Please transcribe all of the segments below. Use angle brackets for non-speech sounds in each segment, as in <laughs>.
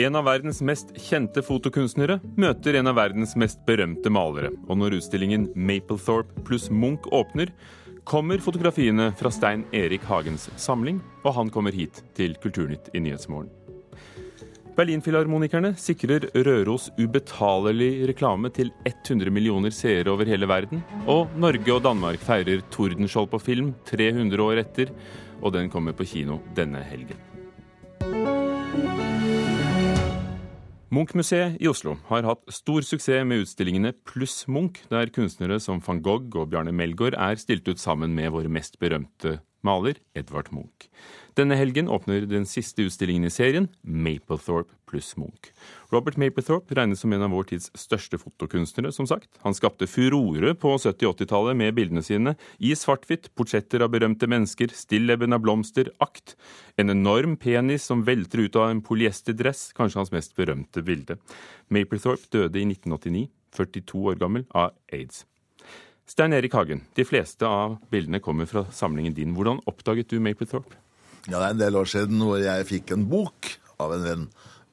En av verdens mest kjente fotokunstnere møter en av verdens mest berømte malere. Og når utstillingen Maplethorpe pluss Munch åpner, kommer fotografiene fra Stein Erik Hagens samling, og han kommer hit til Kulturnytt i Nyhetsmorgen. Berlinfilharmonikerne sikrer Røros ubetalelig reklame til 100 millioner seere over hele verden. Og Norge og Danmark feirer Tordenskjold på film 300 år etter, og den kommer på kino denne helgen. Munch-museet i Oslo har hatt stor suksess med utstillingene Pluss Munch, der kunstnere som van Gogh og Bjarne Melgaard er stilt ut sammen med vår mest berømte maler, Edvard Munch. Denne helgen åpner den siste utstillingen i serien, Maplethorpe pluss Munch. Robert Maplethorpe regnes som en av vår tids største fotokunstnere, som sagt. Han skapte furore på 70- 80-tallet med bildene sine i svart-hvitt, portretter av berømte mennesker, stilleben av blomster, akt. En enorm penis som velter ut av en polyesterdress, kanskje hans mest berømte bilde. Maplethorpe døde i 1989, 42 år gammel, av aids. Stein Erik Hagen, de fleste av bildene kommer fra samlingen din. Hvordan oppdaget du Maplethorpe? Ja, Det er en del år siden hvor jeg fikk en bok av en venn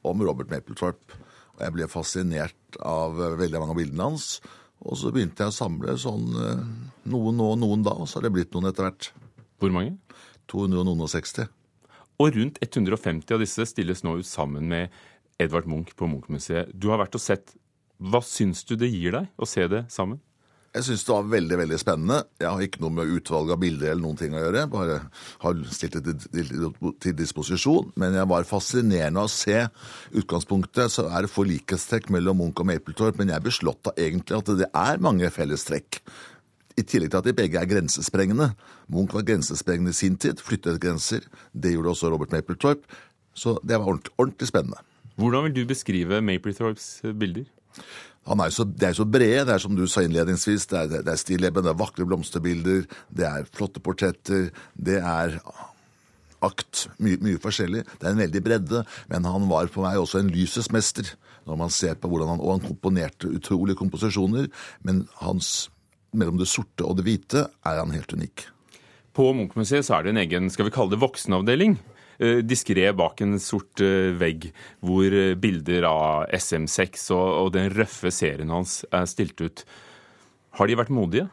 om Robert Maplethorpe. Og jeg ble fascinert av veldig mange av bildene hans. Og så begynte jeg å samle sånn eh, noen nå og noen da, og så har det blitt noen etter hvert. Hvor mange? 260. Og rundt 150 av disse stilles nå ut sammen med Edvard Munch på Munch-museet. Du har vært og sett. Hva syns du det gir deg å se det sammen? Jeg syns det var veldig veldig spennende. Jeg har ikke noe med utvalg av bilder eller noen ting å gjøre. Bare har stilt det til, disposisjon. Men jeg var fascinerende å se. Utgangspunktet så er det få likhetstrekk mellom Munch og Mapletorp, men jeg ble beslått av egentlig at det er mange fellestrekk. I tillegg til at de begge er grensesprengende. Munch var grensesprengende i sin tid, flyttet grenser. Det gjorde også Robert Mapletorp. Så det var ordentlig, ordentlig spennende. Hvordan vil du beskrive Mapletorps bilder? Er så, det er så brede. Det er som du sa innledningsvis, det er, det er stilleben, det er vakre blomsterbilder, det er flotte portretter, det er akt. Mye, mye forskjellig. Det er en veldig bredde. Men han var for meg også en lysets mester, når man ser på hvordan han Og han komponerte utrolige komposisjoner, men hans mellom det sorte og det hvite er han helt unik. På Munch-museet er det en egen skal vi kalle det voksenavdeling. Eh, diskré bak en sort eh, vegg, hvor eh, bilder av SM6 og, den røffe serien hans er stilt ut. Har de vært modige?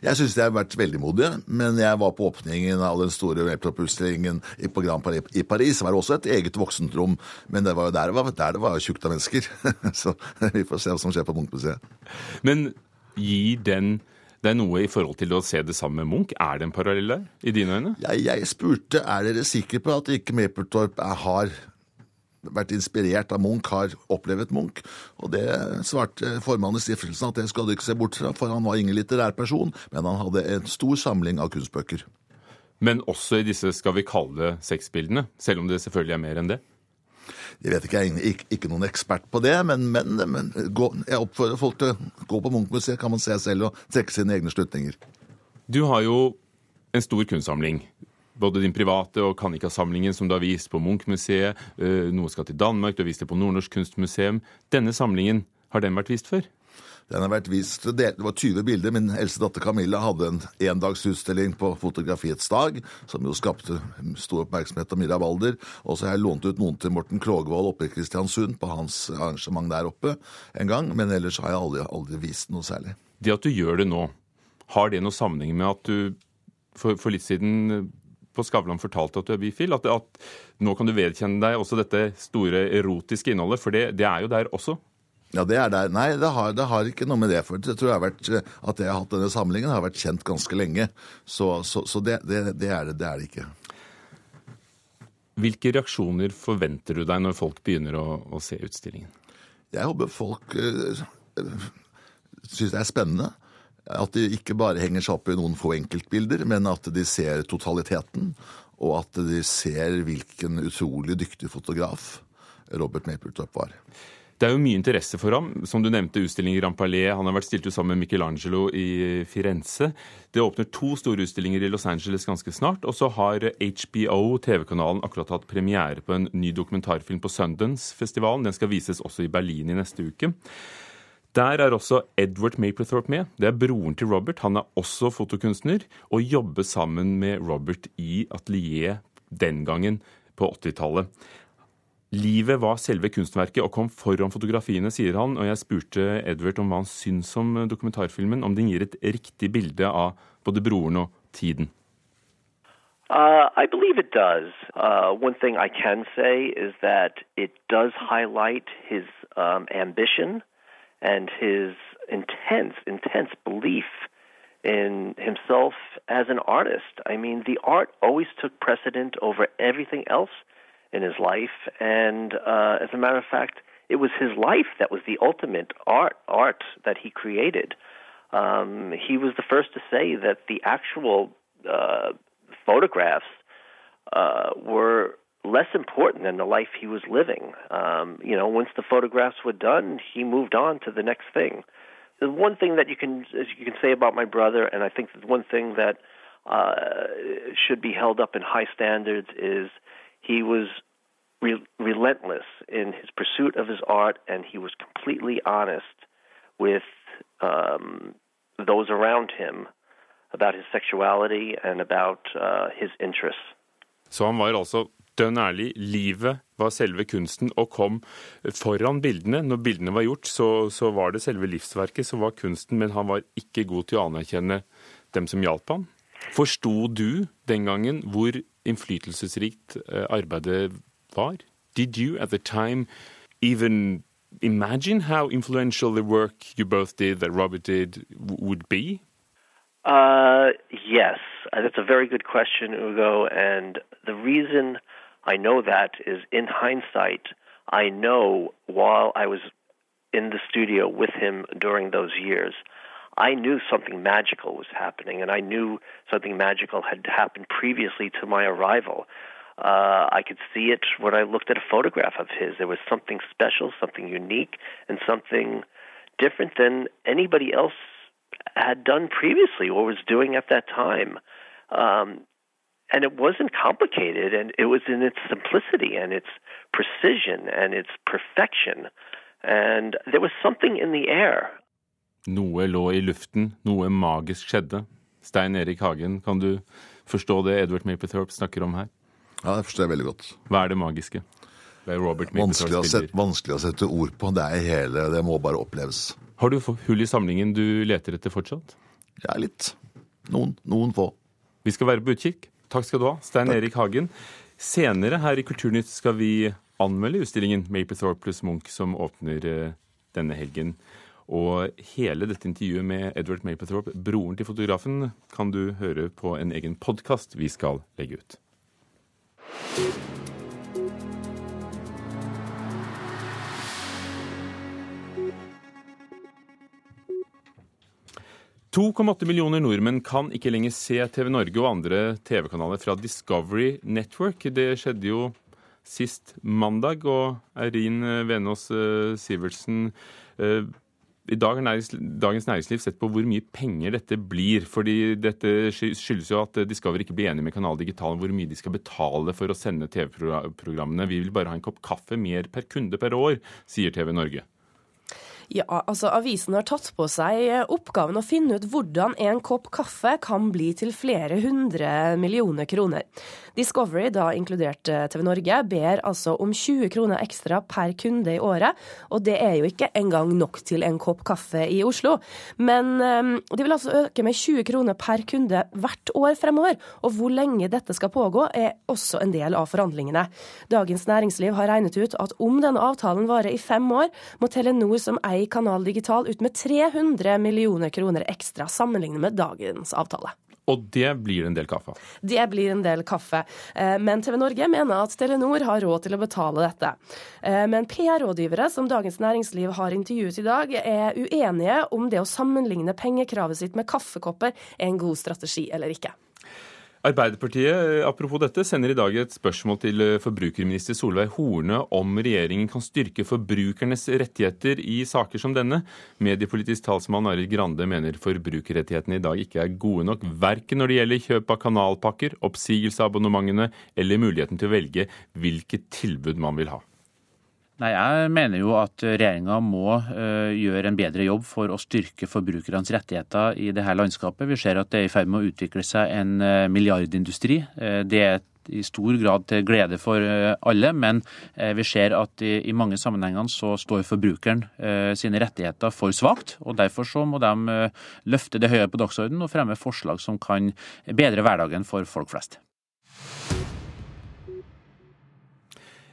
Jeg syns de har vært veldig modige, men jeg var på åpningen av den store Webtop-utstillingen på Grand Paris i Paris. Det var også et eget voksenrom, men det var jo der det var, der det var tjukt av mennesker. <laughs> Så vi får se hva som skjer på Munch-museet. Men gir den det er noe i forhold til å se det sammen med Munch. Er det en parallell der, i dine øyne? Jeg, jeg spurte er dere sikre på at ikke Mapletorp har vært inspirert av Munch, har opplevd Munch. Og det svarte formannen i stiftelsen at det skal du ikke se bort fra, for han var ingen litterær person, men han hadde en stor samling av kunstbøker. Men også i disse, skal vi kalle det, sexbildene, selv om det selvfølgelig er mer enn det? Jeg vet ikke, jeg er ikke, noen ekspert på det, men, men, men gå, jeg oppfordrer folk til å gå på Munch-museet, kan man se selv og trekke sine egne slutninger. Du har jo en stor kunstsamling. Både din private og Kanika-samlingen, som du har vist på Munch-museet. Eh, noe skal til Danmark, du har vist det på Nordnorsk kunstmuseum. Denne samlingen, har den vært vist før? Den har vært vist, Det var 20 bilder. Min eldste datter Camilla hadde en endagsutstilling på Fotografiets dag, som jo skapte stor oppmerksomhet av Mira Walder. Og så har jeg lånt ut noen til Morten Krogvold oppe i Kristiansund på hans arrangement der oppe en gang. Men ellers har jeg aldri, aldri vist noe særlig. Det at du gjør det nå, har det noe sammenheng med at du for, for litt siden på Skavlan fortalte at du er bifil? At, at, nå kan du vedkjenne deg også dette store erotiske innholdet, for det, det er jo der også? Ja, det er der. Nei, det har, det har, ikke noe med det for jeg tror jeg har vært, At jeg har hatt denne samlingen, har vært kjent ganske lenge. Så, så, så det, det, det, er det, det er det ikke. Hvilke reaksjoner forventer du deg når folk begynner å, å se utstillingen? Jeg håper folk øh, syns det er spennende. At de ikke bare henger seg opp i noen få enkeltbilder, men at de ser totaliteten. Og at de ser hvilken utrolig dyktig fotograf Robert Mapletop var. Det er jo mye interesse for ham. Som du nevnte, utstilling i Rampalais. Han har vært stilt ut sammen med Michelangelo i Firenze. Det åpner to store utstillinger i Los Angeles ganske snart. Og så har HBO, TV-kanalen, akkurat hatt premiere på en ny dokumentarfilm på Sundance-festivalen. Den skal vises også i Berlin i neste uke. Der er også Edward Maplethorpe med. Det er broren til Robert. Han er også fotokunstner og jobber sammen med Robert i atelier den gangen på 80-tallet. Livet var selve kunstverket og kom foran fotografiene, sier han. Og jeg spurte Edward om hva han syns om dokumentarfilmen, om den gir et riktig bilde av både broren og tiden. Uh, I believe it does. Uh, one thing I can say is that it does highlight his um, ambition and his intense, intense belief in himself as an artist. I mean, the art always took precedent over everything else in his life, and uh, as a matter of fact, it was his life that was the ultimate art art that he created. Um, he was the first to say that the actual uh, photographs uh, were less important than the life he was living. Um, you know, once the photographs were done, he moved on to the next thing. The one thing that you can you can say about my brother, and I think the one thing that uh, should be held up in high standards is he was re- relentless in his pursuit of his art, and he was completely honest with um, those around him about his sexuality and about uh, his interests. Så han var altså dønn ærlig. Livet var selve kunsten og kom foran bildene. Når bildene var gjort, så, så, var det selve livsverket som var kunsten, men han var ikke god til å anerkjenne dem som hjalp ham. Forsto du den gangen hvor innflytelsesrikt eh, arbeidet var? Did you at the time even imagine how influential the work you both did, that Robert did, would be? Uh, yes, uh, that's a very good question, Ugo. And the reason I know that is in hindsight, I know while I was in the studio with him during those years, I knew something magical was happening, and I knew something magical had happened previously to my arrival. Uh, I could see it when I looked at a photograph of his. There was something special, something unique, and something different than anybody else had done previously or was doing at that time. Um, and it wasn't complicated, and it was in its simplicity and its precision and its perfection. And there was something in the air. Noe lå i luften, noe magisk skjedde. Stein Erik Hagen, kan du forstå det Edward Mapplethorpe snakker om her? Ja, det forstår jeg veldig godt. Hva er det magiske? Det er vanskelig, å sette, vanskelig å sette ord på. Det er hele, det må bare oppleves. Har du hull i samlingen du leter etter fortsatt? Ja, litt. Noen, noen få. Vi skal være på utkikk. Takk skal du ha, Stein Takk. Erik Hagen. Senere her i Kulturnytt skal vi anmelde utstillingen Mapplethorpe pluss Munch som åpner eh, denne helgen. Og hele dette intervjuet med Edward Mapplethorpe, broren til fotografen, kan du høre på en egen podkast vi skal legge ut. 2,8 millioner nordmenn kan ikke lenger se TV Norge og andre TV-kanaler fra Discovery Network. Det skjedde jo sist mandag, og Eirin Venås eh, Sivertsen eh, i dag har Dagens Næringsliv sett på hvor mye penger dette blir. fordi Dette skyldes jo at Discover ikke blir enig med Kanal Digital om hvor mye de skal betale for å sende TV-programmene. Vi vil bare ha en kopp kaffe mer per kunde per år, sier TV Norge. Ja, altså Avisen har tatt på seg oppgaven å finne ut hvordan en kopp kaffe kan bli til flere hundre millioner kroner. Discovery, da inkludert eh, TV Norge, ber altså om 20 kroner ekstra per kunde i året. Og det er jo ikke engang nok til en kopp kaffe i Oslo. Men um, de vil altså øke med 20 kroner per kunde hvert år fremover. Og hvor lenge dette skal pågå, er også en del av forhandlingene. Dagens Næringsliv har regnet ut at om denne avtalen varer i fem år, må Telenor som eier i Kanal Digital ut med 300 millioner kroner ekstra sammenlignet med dagens avtale. Og det blir en del kaffe? Det blir en del kaffe. Eh, men TV Norge mener at Telenor har råd til å betale dette. Eh, men PR-rådgivere som Dagens Næringsliv har intervjuet i dag, er uenige om det å sammenligne pengekravet sitt med kaffekopper er en god strategi eller ikke. Arbeiderpartiet eh, apropos dette, sender i dag et spørsmål til eh, forbrukerminister Solveig Horne om regjeringen kan styrke forbrukernes rettigheter i saker som denne. Mediepolitisk talsmann Arild Grande mener forbrukerrettighetene i dag ikke er gode nok, verken når det gjelder kjøp av kanalpakker, oppsigelse av abonnementene eller muligheten til å velge hvilket tilbud man vil ha. Nei, Jeg mener jo at regjeringa må uh, gjøre en bedre jobb for å styrke forbrukernes rettigheter i dette landskapet. Vi ser at det er i ferd med å utvikle seg en uh, milliardindustri. Uh, det er i stor grad til glede for alle, men vi ser at i, i mange sammenhenger så står forbrukeren sine rettigheter for svakt. og Derfor så må de løfte det høyere på dagsordenen og fremme forslag som kan bedre hverdagen for folk flest.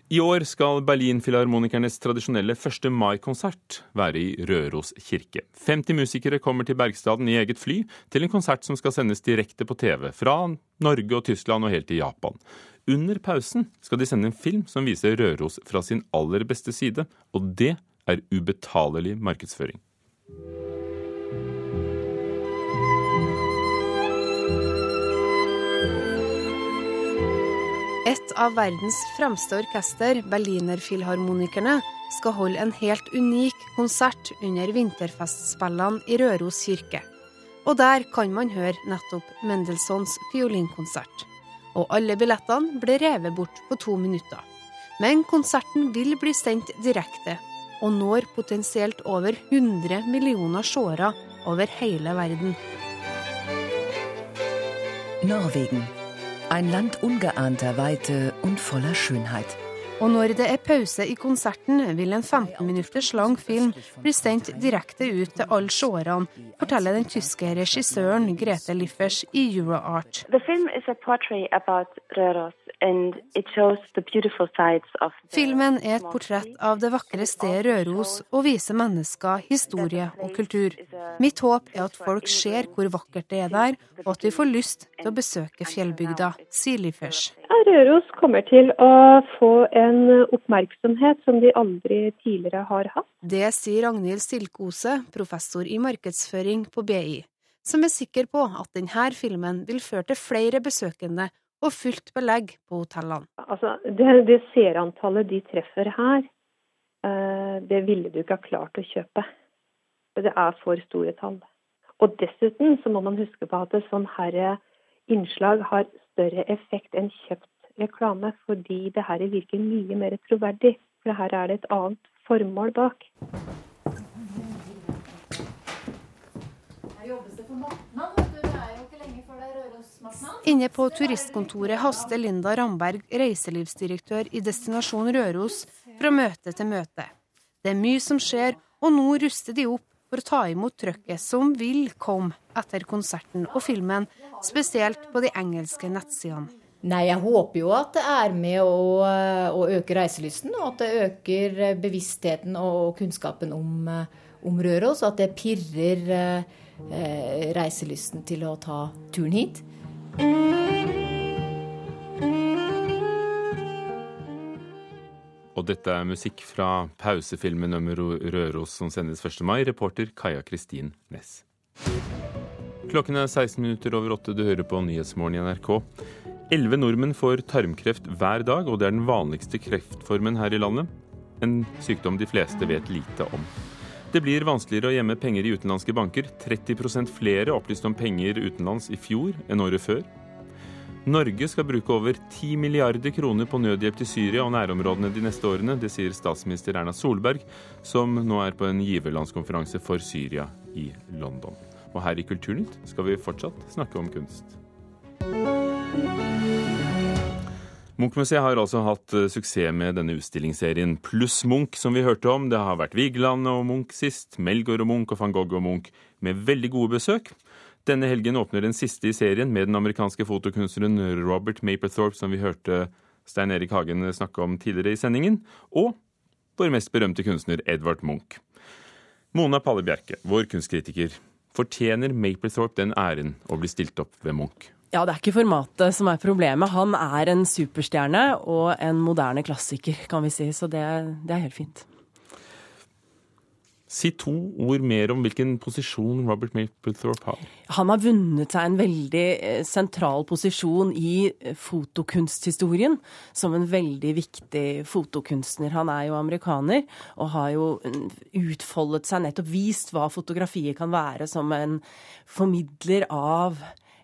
I år skal Berlinfilharmonikernes tradisjonelle 1. mai-konsert være i Røros kirke. 50 musikere kommer til Bergstaden i eget fly til en konsert som skal sendes direkte på TV fra Norge og Tyskland og helt til Japan. Under pausen skal de sende en film som viser Røros fra sin aller beste side, og det er ubetalelig markedsføring. Av verdens fremste orkester, Berlinerfilharmonikerne, skal holde en helt unik konsert under vinterfestspillene i Røros kirke. Og der kan man høre nettopp Mendelssohns fiolinkonsert. Og alle billettene ble revet bort på to minutter. Men konserten vil bli sendt direkte, og når potensielt over 100 millioner seere over hele verden. Norwegen. Ein Land ungeahnter Weite und voller Schönheit. Og når det er pause i konserten, vil en 15 minutters lang film bli sendt direkte ut til alle seerne, forteller den tyske regissøren Grete Liffers i Euroart. Filmen er et portrett av det vakre stedet Røros og viser mennesker, historie og kultur. Mitt håp er at folk ser hvor vakkert det er der, og at vi får lyst til å besøke fjellbygda, sier Liffers. Røros kommer til å få en oppmerksomhet som de aldri tidligere har hatt. Det sier Ragnhild Stilkose, professor i markedsføring på BI, som er sikker på at denne filmen vil føre til flere besøkende og fullt belegg på hotellene. Altså, det, det seerantallet de treffer her, eh, det ville du ikke ha klart å kjøpe. Det er for store tall. Og dessuten så må man huske på at et sånn herre innslag har større effekt enn kjøpt reklame, fordi det her virker mye mer troverdig. For her er det et annet formål bak. Inne på turistkontoret haster Linda Ramberg, reiselivsdirektør i Destinasjon Røros, fra møte til møte. Det er mye som skjer, og nå ruster de opp for å ta imot trøkket som vil komme etter konserten og filmen, spesielt på de engelske nettsidene. Nei, jeg håper jo at det er med å, å øke reiselysten, og at det øker bevisstheten og kunnskapen om, om Røros. At det pirrer eh, reiselysten til å ta turen hit. Og dette er musikk fra pausefilmen om Røros som sendes 1. mai. Reporter Kaja Kristin Næss. Klokken er 16 minutter over åtte. Du hører på Nyhetsmorgen i NRK. Elleve nordmenn får tarmkreft hver dag, og det er den vanligste kreftformen her i landet. En sykdom de fleste vet lite om. Det blir vanskeligere å gjemme penger i utenlandske banker. 30% flere opplyste om penger utenlands i fjor enn året før. Norge skal bruke over 10 milliarder kroner på nødhjelp til Syria og nærområdene de neste årene. Det sier statsminister Erna Solberg, som nå er på en giverlandskonferanse for Syria i London. Og her i Kulturnytt skal vi fortsatt snakke om kunst. Munchmuseet har altså hatt uh, suksess med denne utstillingsserien Pluss Munch, som vi hørte om. Det har vært Vigeland og Munch sist, Melgaard og Munch og van Gogh og Munch, med veldig gode besøk. Denne helgen åpner den siste i serien med den amerikanske fotokunstneren Robert Mapplethorpe, som vi hørte Stein Erik Hagen snakke om tidligere i sendingen, og vår mest berømte kunstner Edvard Munch. Mona Palle Bjerke, vår kunstkritiker. Fortjener Mapplethorpe den æren å bli stilt opp ved Munch? Ja, det er ikke formatet som er problemet. Han er en superstjerne og en moderne klassiker, kan vi si. Så det, det er helt fint. Si to ord mer om hvilken posisjon Robert Mapplethorpe har. Han har vunnet seg en veldig eh, sentral posisjon i fotokunsthistorien. Som en veldig viktig fotokunstner. Han er jo amerikaner og har jo mm, utfoldet seg, nettopp vist hva fotografiet kan være som en formidler av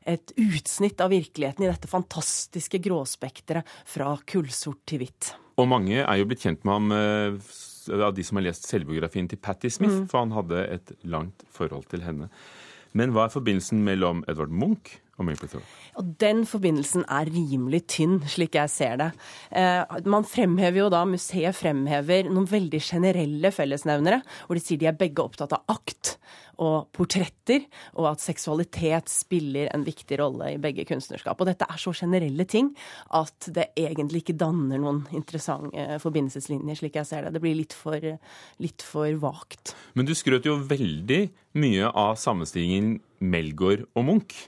et utsnitt av virkeligheten i dette fantastiske gråspekteret fra kullsort til hvitt. Og mange er jo blitt kjent med ham eh, av de som har lest selvbiografien til Patti Smith, mm. for han hadde et langt forhold til henne. Men hva er forbindelsen mellom Edvard Munch og Mapplethorpe? Og den forbindelsen er rimelig tynn, slik jeg ser det. Eh, man fremhever jo da, Museet fremhever noen veldig generelle fellesnevnere, hvor de sier de er begge opptatt av akt og portretter, og at seksualitet spiller en viktig rolle i begge kunstnerskap. Og dette er så generelle ting at det egentlig ikke danner noen interessante forbindelseslinjer, slik jeg ser det. Det blir litt for, litt for vagt. Men du skrøt jo veldig mye av sammenstillingen Melgaard og Munch.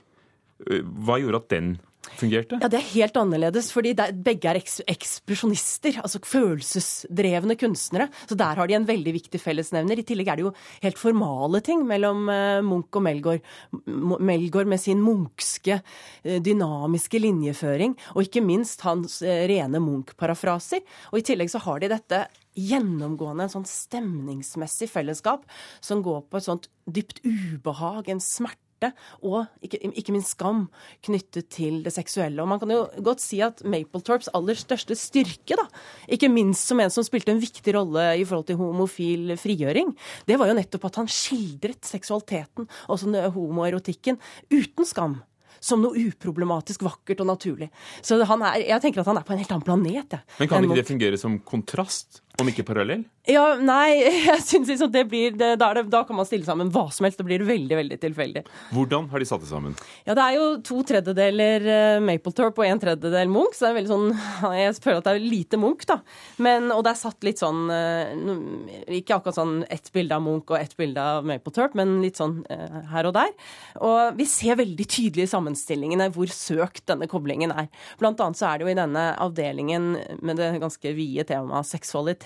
Hva gjorde at den fungerte? Ja, Det er helt annerledes, fordi er, begge er eks ekspresjonister. Altså følelsesdrevne kunstnere. Så der har de en veldig viktig fellesnevner. I tillegg er det jo helt formale ting mellom uh, Munch og Melgaard. Melgaard med sin munkske, uh, dynamiske linjeføring, og ikke minst hans uh, rene Munch-parafraser. Og i tillegg så har de dette gjennomgående en sånn stemningsmessig fellesskap som går på et sånt dypt ubehag, en smerte smerte og ikke, ikke, minst skam knyttet til det seksuelle. Og man kan jo godt si at Mapletorps aller største styrke, da, ikke minst som en som spilte en viktig rolle i forhold til homofil frigjøring, det var jo nettopp at han skildret seksualiteten, også homoerotikken, uten skam som noe uproblematisk vakkert og naturlig. Så er, jeg tenker at han er på en helt annen planet. Ja. Men kan ikke det fungere som kontrast, om ikke parallell? Ja, nei, <laughs> jeg syns liksom det blir det, da, det, da, kan man stille sammen hva som helst. Det blir veldig veldig tilfeldig. Hvordan har de satt det sammen? Ja, Det er jo to tredjedeler uh, Mapletorp og en tredjedel Munch. Så det er veldig sånn, <laughs> Jeg føler at det er lite Munch, da. Men, og det er satt litt sånn uh, Ikke akkurat sånn ett bilde av Munch og ett bilde av Mapletorp, men litt sånn uh, her og der. Og vi ser veldig tydelig i sammenstillingene hvor søkt denne koblingen er. Blant annet så er det jo i denne avdelingen med det ganske vide temaet seksualitet,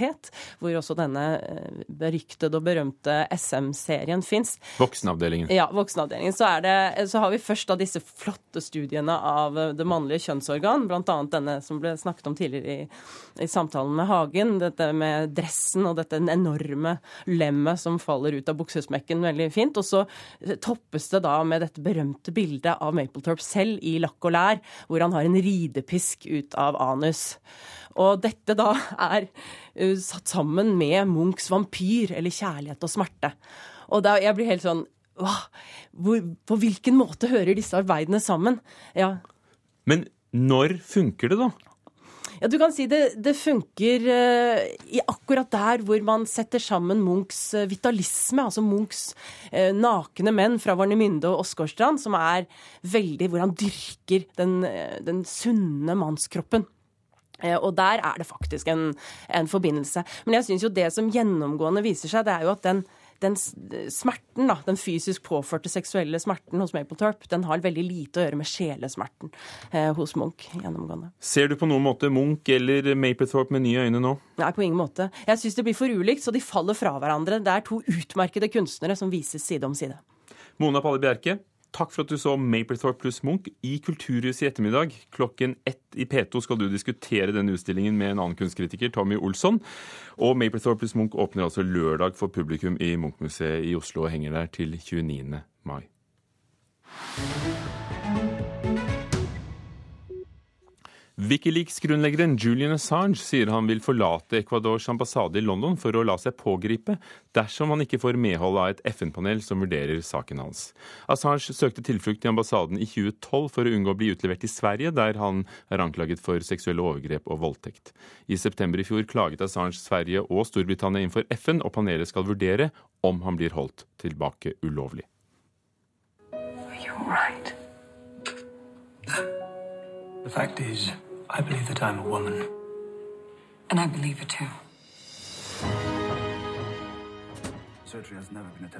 hvor også denne eh, beryktede og berømte SM-serien fins. Voksenavdelingen. Ja, voksenavdelingen. Så, det, så, har vi først da disse flotte studiene av eh, det mannlige kjønnsorgan, bl.a. denne som ble snakket om tidligere i, i, samtalen med Hagen. Dette med dressen og dette enorme lemmet som faller ut av buksesmekken. Veldig fint. Og så eh, toppes det da med dette berømte bildet av Mapletorp selv i lakk og lær, hvor han har en ridepisk ut av anus. Og dette da er uh, satt sammen med Munchs vampyr, eller kjærlighet og smerte. Og da, jeg blir helt sånn hvor, På hvilken måte hører disse arbeidene sammen? Ja. Men når funker det, da? Ja, du kan si det, det funker uh, i akkurat der hvor man setter sammen Munchs vitalisme, altså Munchs uh, nakne menn fra Varnemynde og Åsgårdstrand, som er veldig Hvor han dyrker den, den sunne mannskroppen. Eh, og der er det faktisk en, en forbindelse. Men jeg syns jo det som gjennomgående viser seg, det er jo at den, den smerten, da, den fysisk påførte seksuelle smerten hos Mapletorp, den har veldig lite å gjøre med sjelesmerten eh, hos Munch gjennomgående. Ser du på noen måte Munch eller Mapletorp med nye øyne nå? Nei, på ingen måte. Jeg syns det blir for ulikt, så de faller fra hverandre. Det er to utmerkede kunstnere som vises side om side. Mona Palle Bjerke, Takk for at du så Maplethorpe pluss Munch i Kulturhuset i ettermiddag. Klokken ett i P2 skal du diskutere denne utstillingen med en annen kunstkritiker, Tommy Olsson. Og Maplethorpe pluss Munch åpner altså lørdag for publikum i Munch-museet i Oslo og henger der til 29. mai. Wikileaks-grunnleggeren Julian Assange sier han vil forlate Ecuadors ambassade i London for å la seg pågripe dersom han ikke får medhold av et FN-panel som vurderer saken hans. Assange søkte tilflukt i ambassaden i 2012 for å unngå å bli utlevert til Sverige, der han er anklaget for seksuelle overgrep og voldtekt. I september i fjor klaget Assange Sverige og Storbritannia innenfor FN, og panelet skal vurdere om han blir holdt tilbake ulovlig. You're right. The fact is, I believe that I'm a woman. And I believe it too.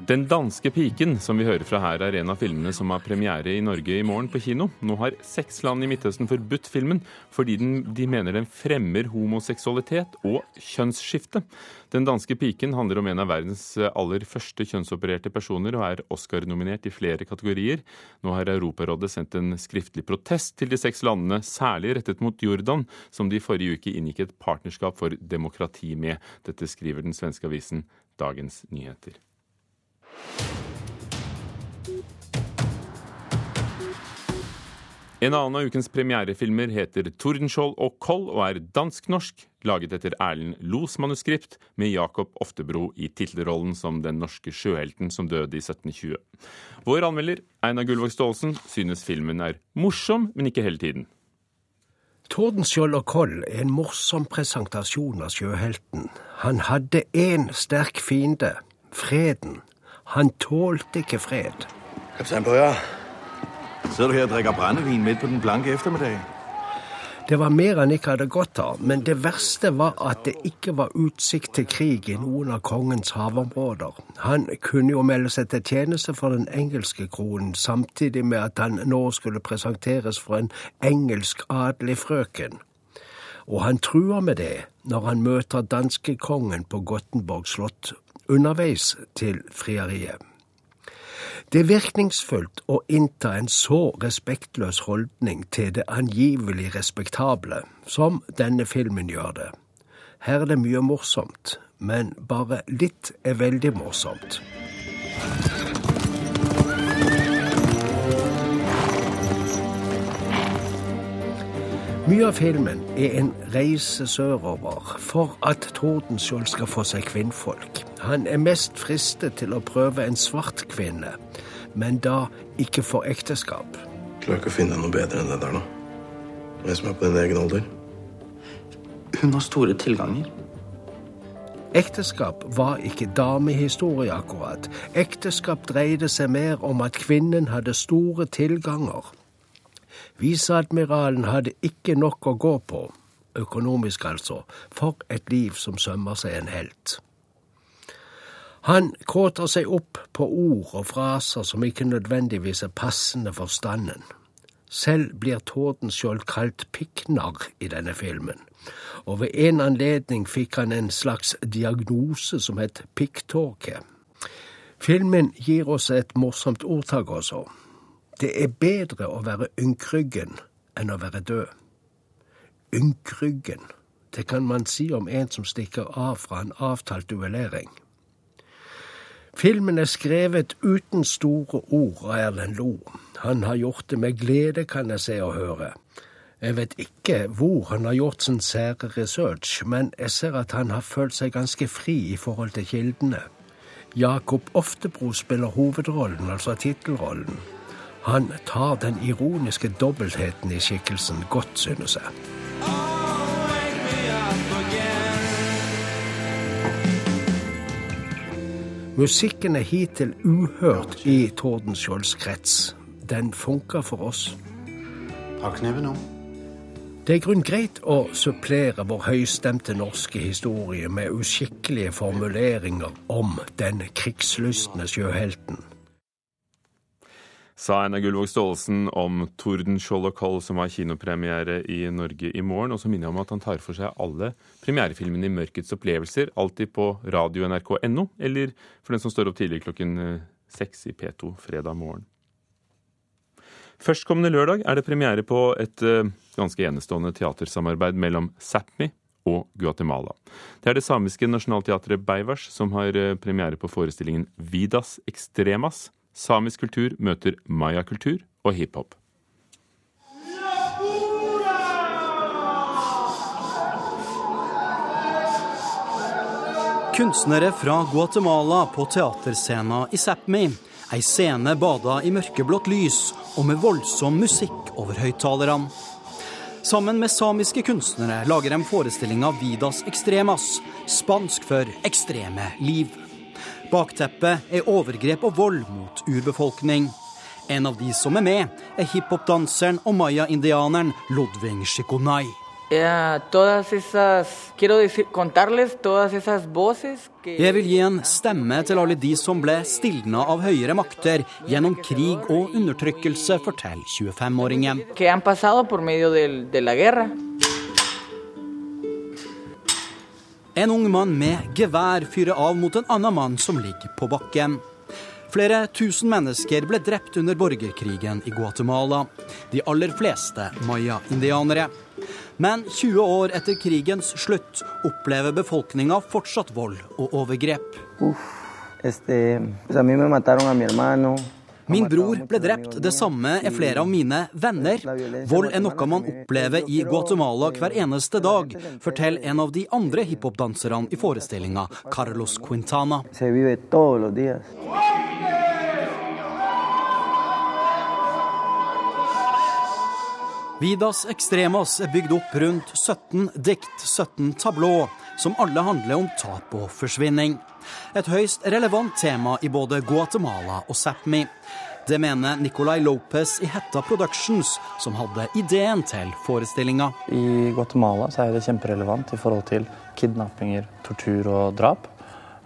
Den danske piken som vi hører fra her, er en av filmene som har premiere i Norge i morgen på kino. Nå har seks land i Midtøsten forbudt filmen fordi den, de mener den fremmer homoseksualitet og kjønnsskifte. Den danske piken handler om en av verdens aller første kjønnsopererte personer og er Oscar-nominert i flere kategorier. Nå har Europarådet sendt en skriftlig protest til de seks landene, særlig rettet mot Jordan, som de forrige uke inngikk et partnerskap for demokrati med. Dette skriver den svenske avisen Dagens Nyheter. En annen av ukens premierefilmer heter 'Tordenskjold og Koll' og er dansk-norsk, laget etter Erlend Los manuskript, med Jakob Oftebro i tittelrollen som den norske sjøhelten som døde i 1720. Vår anmelder, Einar Gullvåg Staalesen, synes filmen er morsom, men ikke hele tiden. Tordenskjold og Koll er en morsom presentasjon av sjøhelten. Han hadde én sterk fiende, freden. Han tålte ikke fred. Kaptein Bøyer, Ser du her og drikker brennevin midt på den blanke eftermiddag? Det var mer enn ikke hadde godt av, men det verste var at det ikke var utsikt til krig i noen av kongens havområder. Han kunne jo melde seg til tjeneste for den engelske kronen, samtidig med at han nå skulle presenteres for en engelsk adelig frøken. Og han truer med det når han møter danskekongen på Gottenborg slott underveis til frieriet. Det er virkningsfullt å innta en så respektløs holdning til det angivelig respektable, som denne filmen gjør det. Her er det mye morsomt, men bare litt er veldig morsomt. Mye av filmen er en reise sørover for at Tordenskjold skal få seg kvinnfolk. Han er mest fristet til å prøve en svart kvinne, men da ikke for ekteskap. Klarer ikke å finne noe bedre enn det der, da. Jeg som er på din egen alder. Hun har store tilganger. Ekteskap var ikke damehistorie, akkurat. Ekteskap dreide seg mer om at kvinnen hadde store tilganger. Viseadmiralen hadde ikke nok å gå på, økonomisk altså, for et liv som sømmer seg en helt. Han kåter seg opp på ord og fraser som ikke nødvendigvis er passende for standen. Selv blir Tordenskjold kalt pikknarr i denne filmen, og ved en anledning fikk han en slags diagnose som het pikktåke. Filmen gir oss et morsomt ordtak også. Det er bedre å være ynkryggen enn å være død. Ynkryggen, det kan man si om en som stikker av fra en avtalt duellering. Filmen er skrevet uten store ord av Erlend Lo. Han har gjort det med glede, kan jeg se og høre. Jeg vet ikke hvor han har gjort sin sære research, men jeg ser at han har følt seg ganske fri i forhold til kildene. Jakob Oftebro spiller hovedrollen, altså tittelrollen. Han tar den ironiske dobbeltheten i skikkelsen godt, synes jeg. Musikken er hittil uhørt i Tordenskiolds krets. Den funker for oss. Det er grunn greit å supplere vår høystemte norske historie med uskikkelige formuleringer om den krigslystne sjøhelten sa Einar Gullvåg Staalesen om Tordenskjold og Koll, som har kinopremiere i Norge i morgen. Og så minner jeg om at han tar for seg alle premierefilmene i Mørkets opplevelser, alltid på radio nrk.no, eller for den som står opp tidlig klokken eh, seks i P2 fredag morgen. Førstkommende lørdag er det premiere på et uh, ganske enestående teatersamarbeid mellom Sápmi og Guatemala. Det er det samiske nasjonalteatret Beivars som har uh, premiere på forestillingen Vidas Extremas Samisk kultur møter mayakultur og hiphop. Kunstnere fra Guatemala på teaterscena i Sápmi. Ei scene bada i mørkeblått lys og med voldsom musikk over høyttalerne. Sammen med samiske kunstnere lager de forestillinga Vidas Extremas, spansk for ekstreme liv. Bakteppet er overgrep og vold mot urbefolkning. En av de som er med, er hiphopdanseren og maya-indianeren Lodving Shikonai. Jeg vil gi en stemme til alle de som ble stilna av høyere makter gjennom krig og undertrykkelse, forteller 25-åringen. En ung mann med gevær fyrer av mot en annen mann som ligger på bakken. Flere tusen mennesker ble drept under borgerkrigen i Guatemala. De aller fleste maya-indianere. Men 20 år etter krigens slutt opplever befolkninga fortsatt vold og overgrep. Uf, este, pues Min bror ble drept, det samme er flere av mine venner. Vold er noe man opplever i Guatemala hver eneste dag, forteller en av de andre hiphopdanserne i forestillinga, Carlos Quintana. Vidas Extremas er bygd opp rundt 17 dikt, 17 tablå, som alle handler om tap og forsvinning. Et høyst relevant tema i både Guatemala og Sápmi. Det mener Nicolay Lopez i Hetta Productions, som hadde ideen til forestillinga. I Guatemala er det kjemperelevant i forhold til kidnappinger, tortur og drap.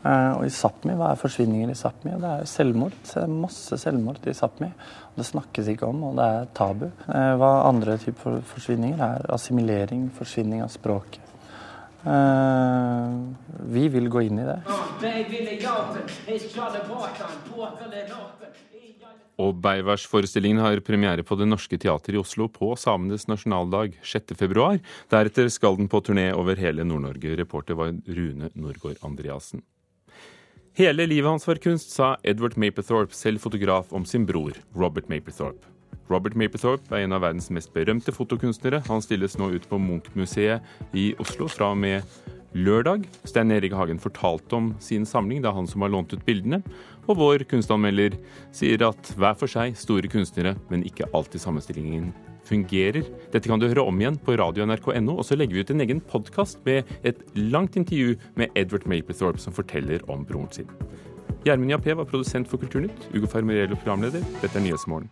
Eh, og i Sápmi, hva er forsvinninger i Sápmi? Det er selvmord. Masse selvmord i Sápmi. Det snakkes ikke om, og det er tabu. Eh, hva andre typer forsvinninger er assimilering, forsvinning av språket. Uh, vi vil gå inn i det. Og Beivers-forestillingen har premiere på Det Norske Teatret i Oslo på samenes nasjonaldag 6.2. Deretter skal den på turné over hele Nord-Norge. Reporter var Rune Norgård Andreassen. Hele livet hans var kunst, sa Edward Mapethorpe, selv fotograf, om sin bror Robert Mapethorpe. Robert Mapethorpe er en av verdens mest berømte fotokunstnere. Han stilles nå ut på Munch-museet i Oslo fra og med lørdag. Stein Erik Hagen fortalte om sin samling. Det er han som har lånt ut bildene. Og vår kunstanmelder sier at hver for seg store kunstnere, men ikke alltid sammenstillingen fungerer. Dette kan du høre om igjen på radio nrk.no, og så legger vi ut en egen podkast med et langt intervju med Edward Mapethorpe som forteller om broren sin. Gjermund Jappé var produsent for Kulturnytt. Ugo Fermariello programleder. Dette er Nyhetsmorgen.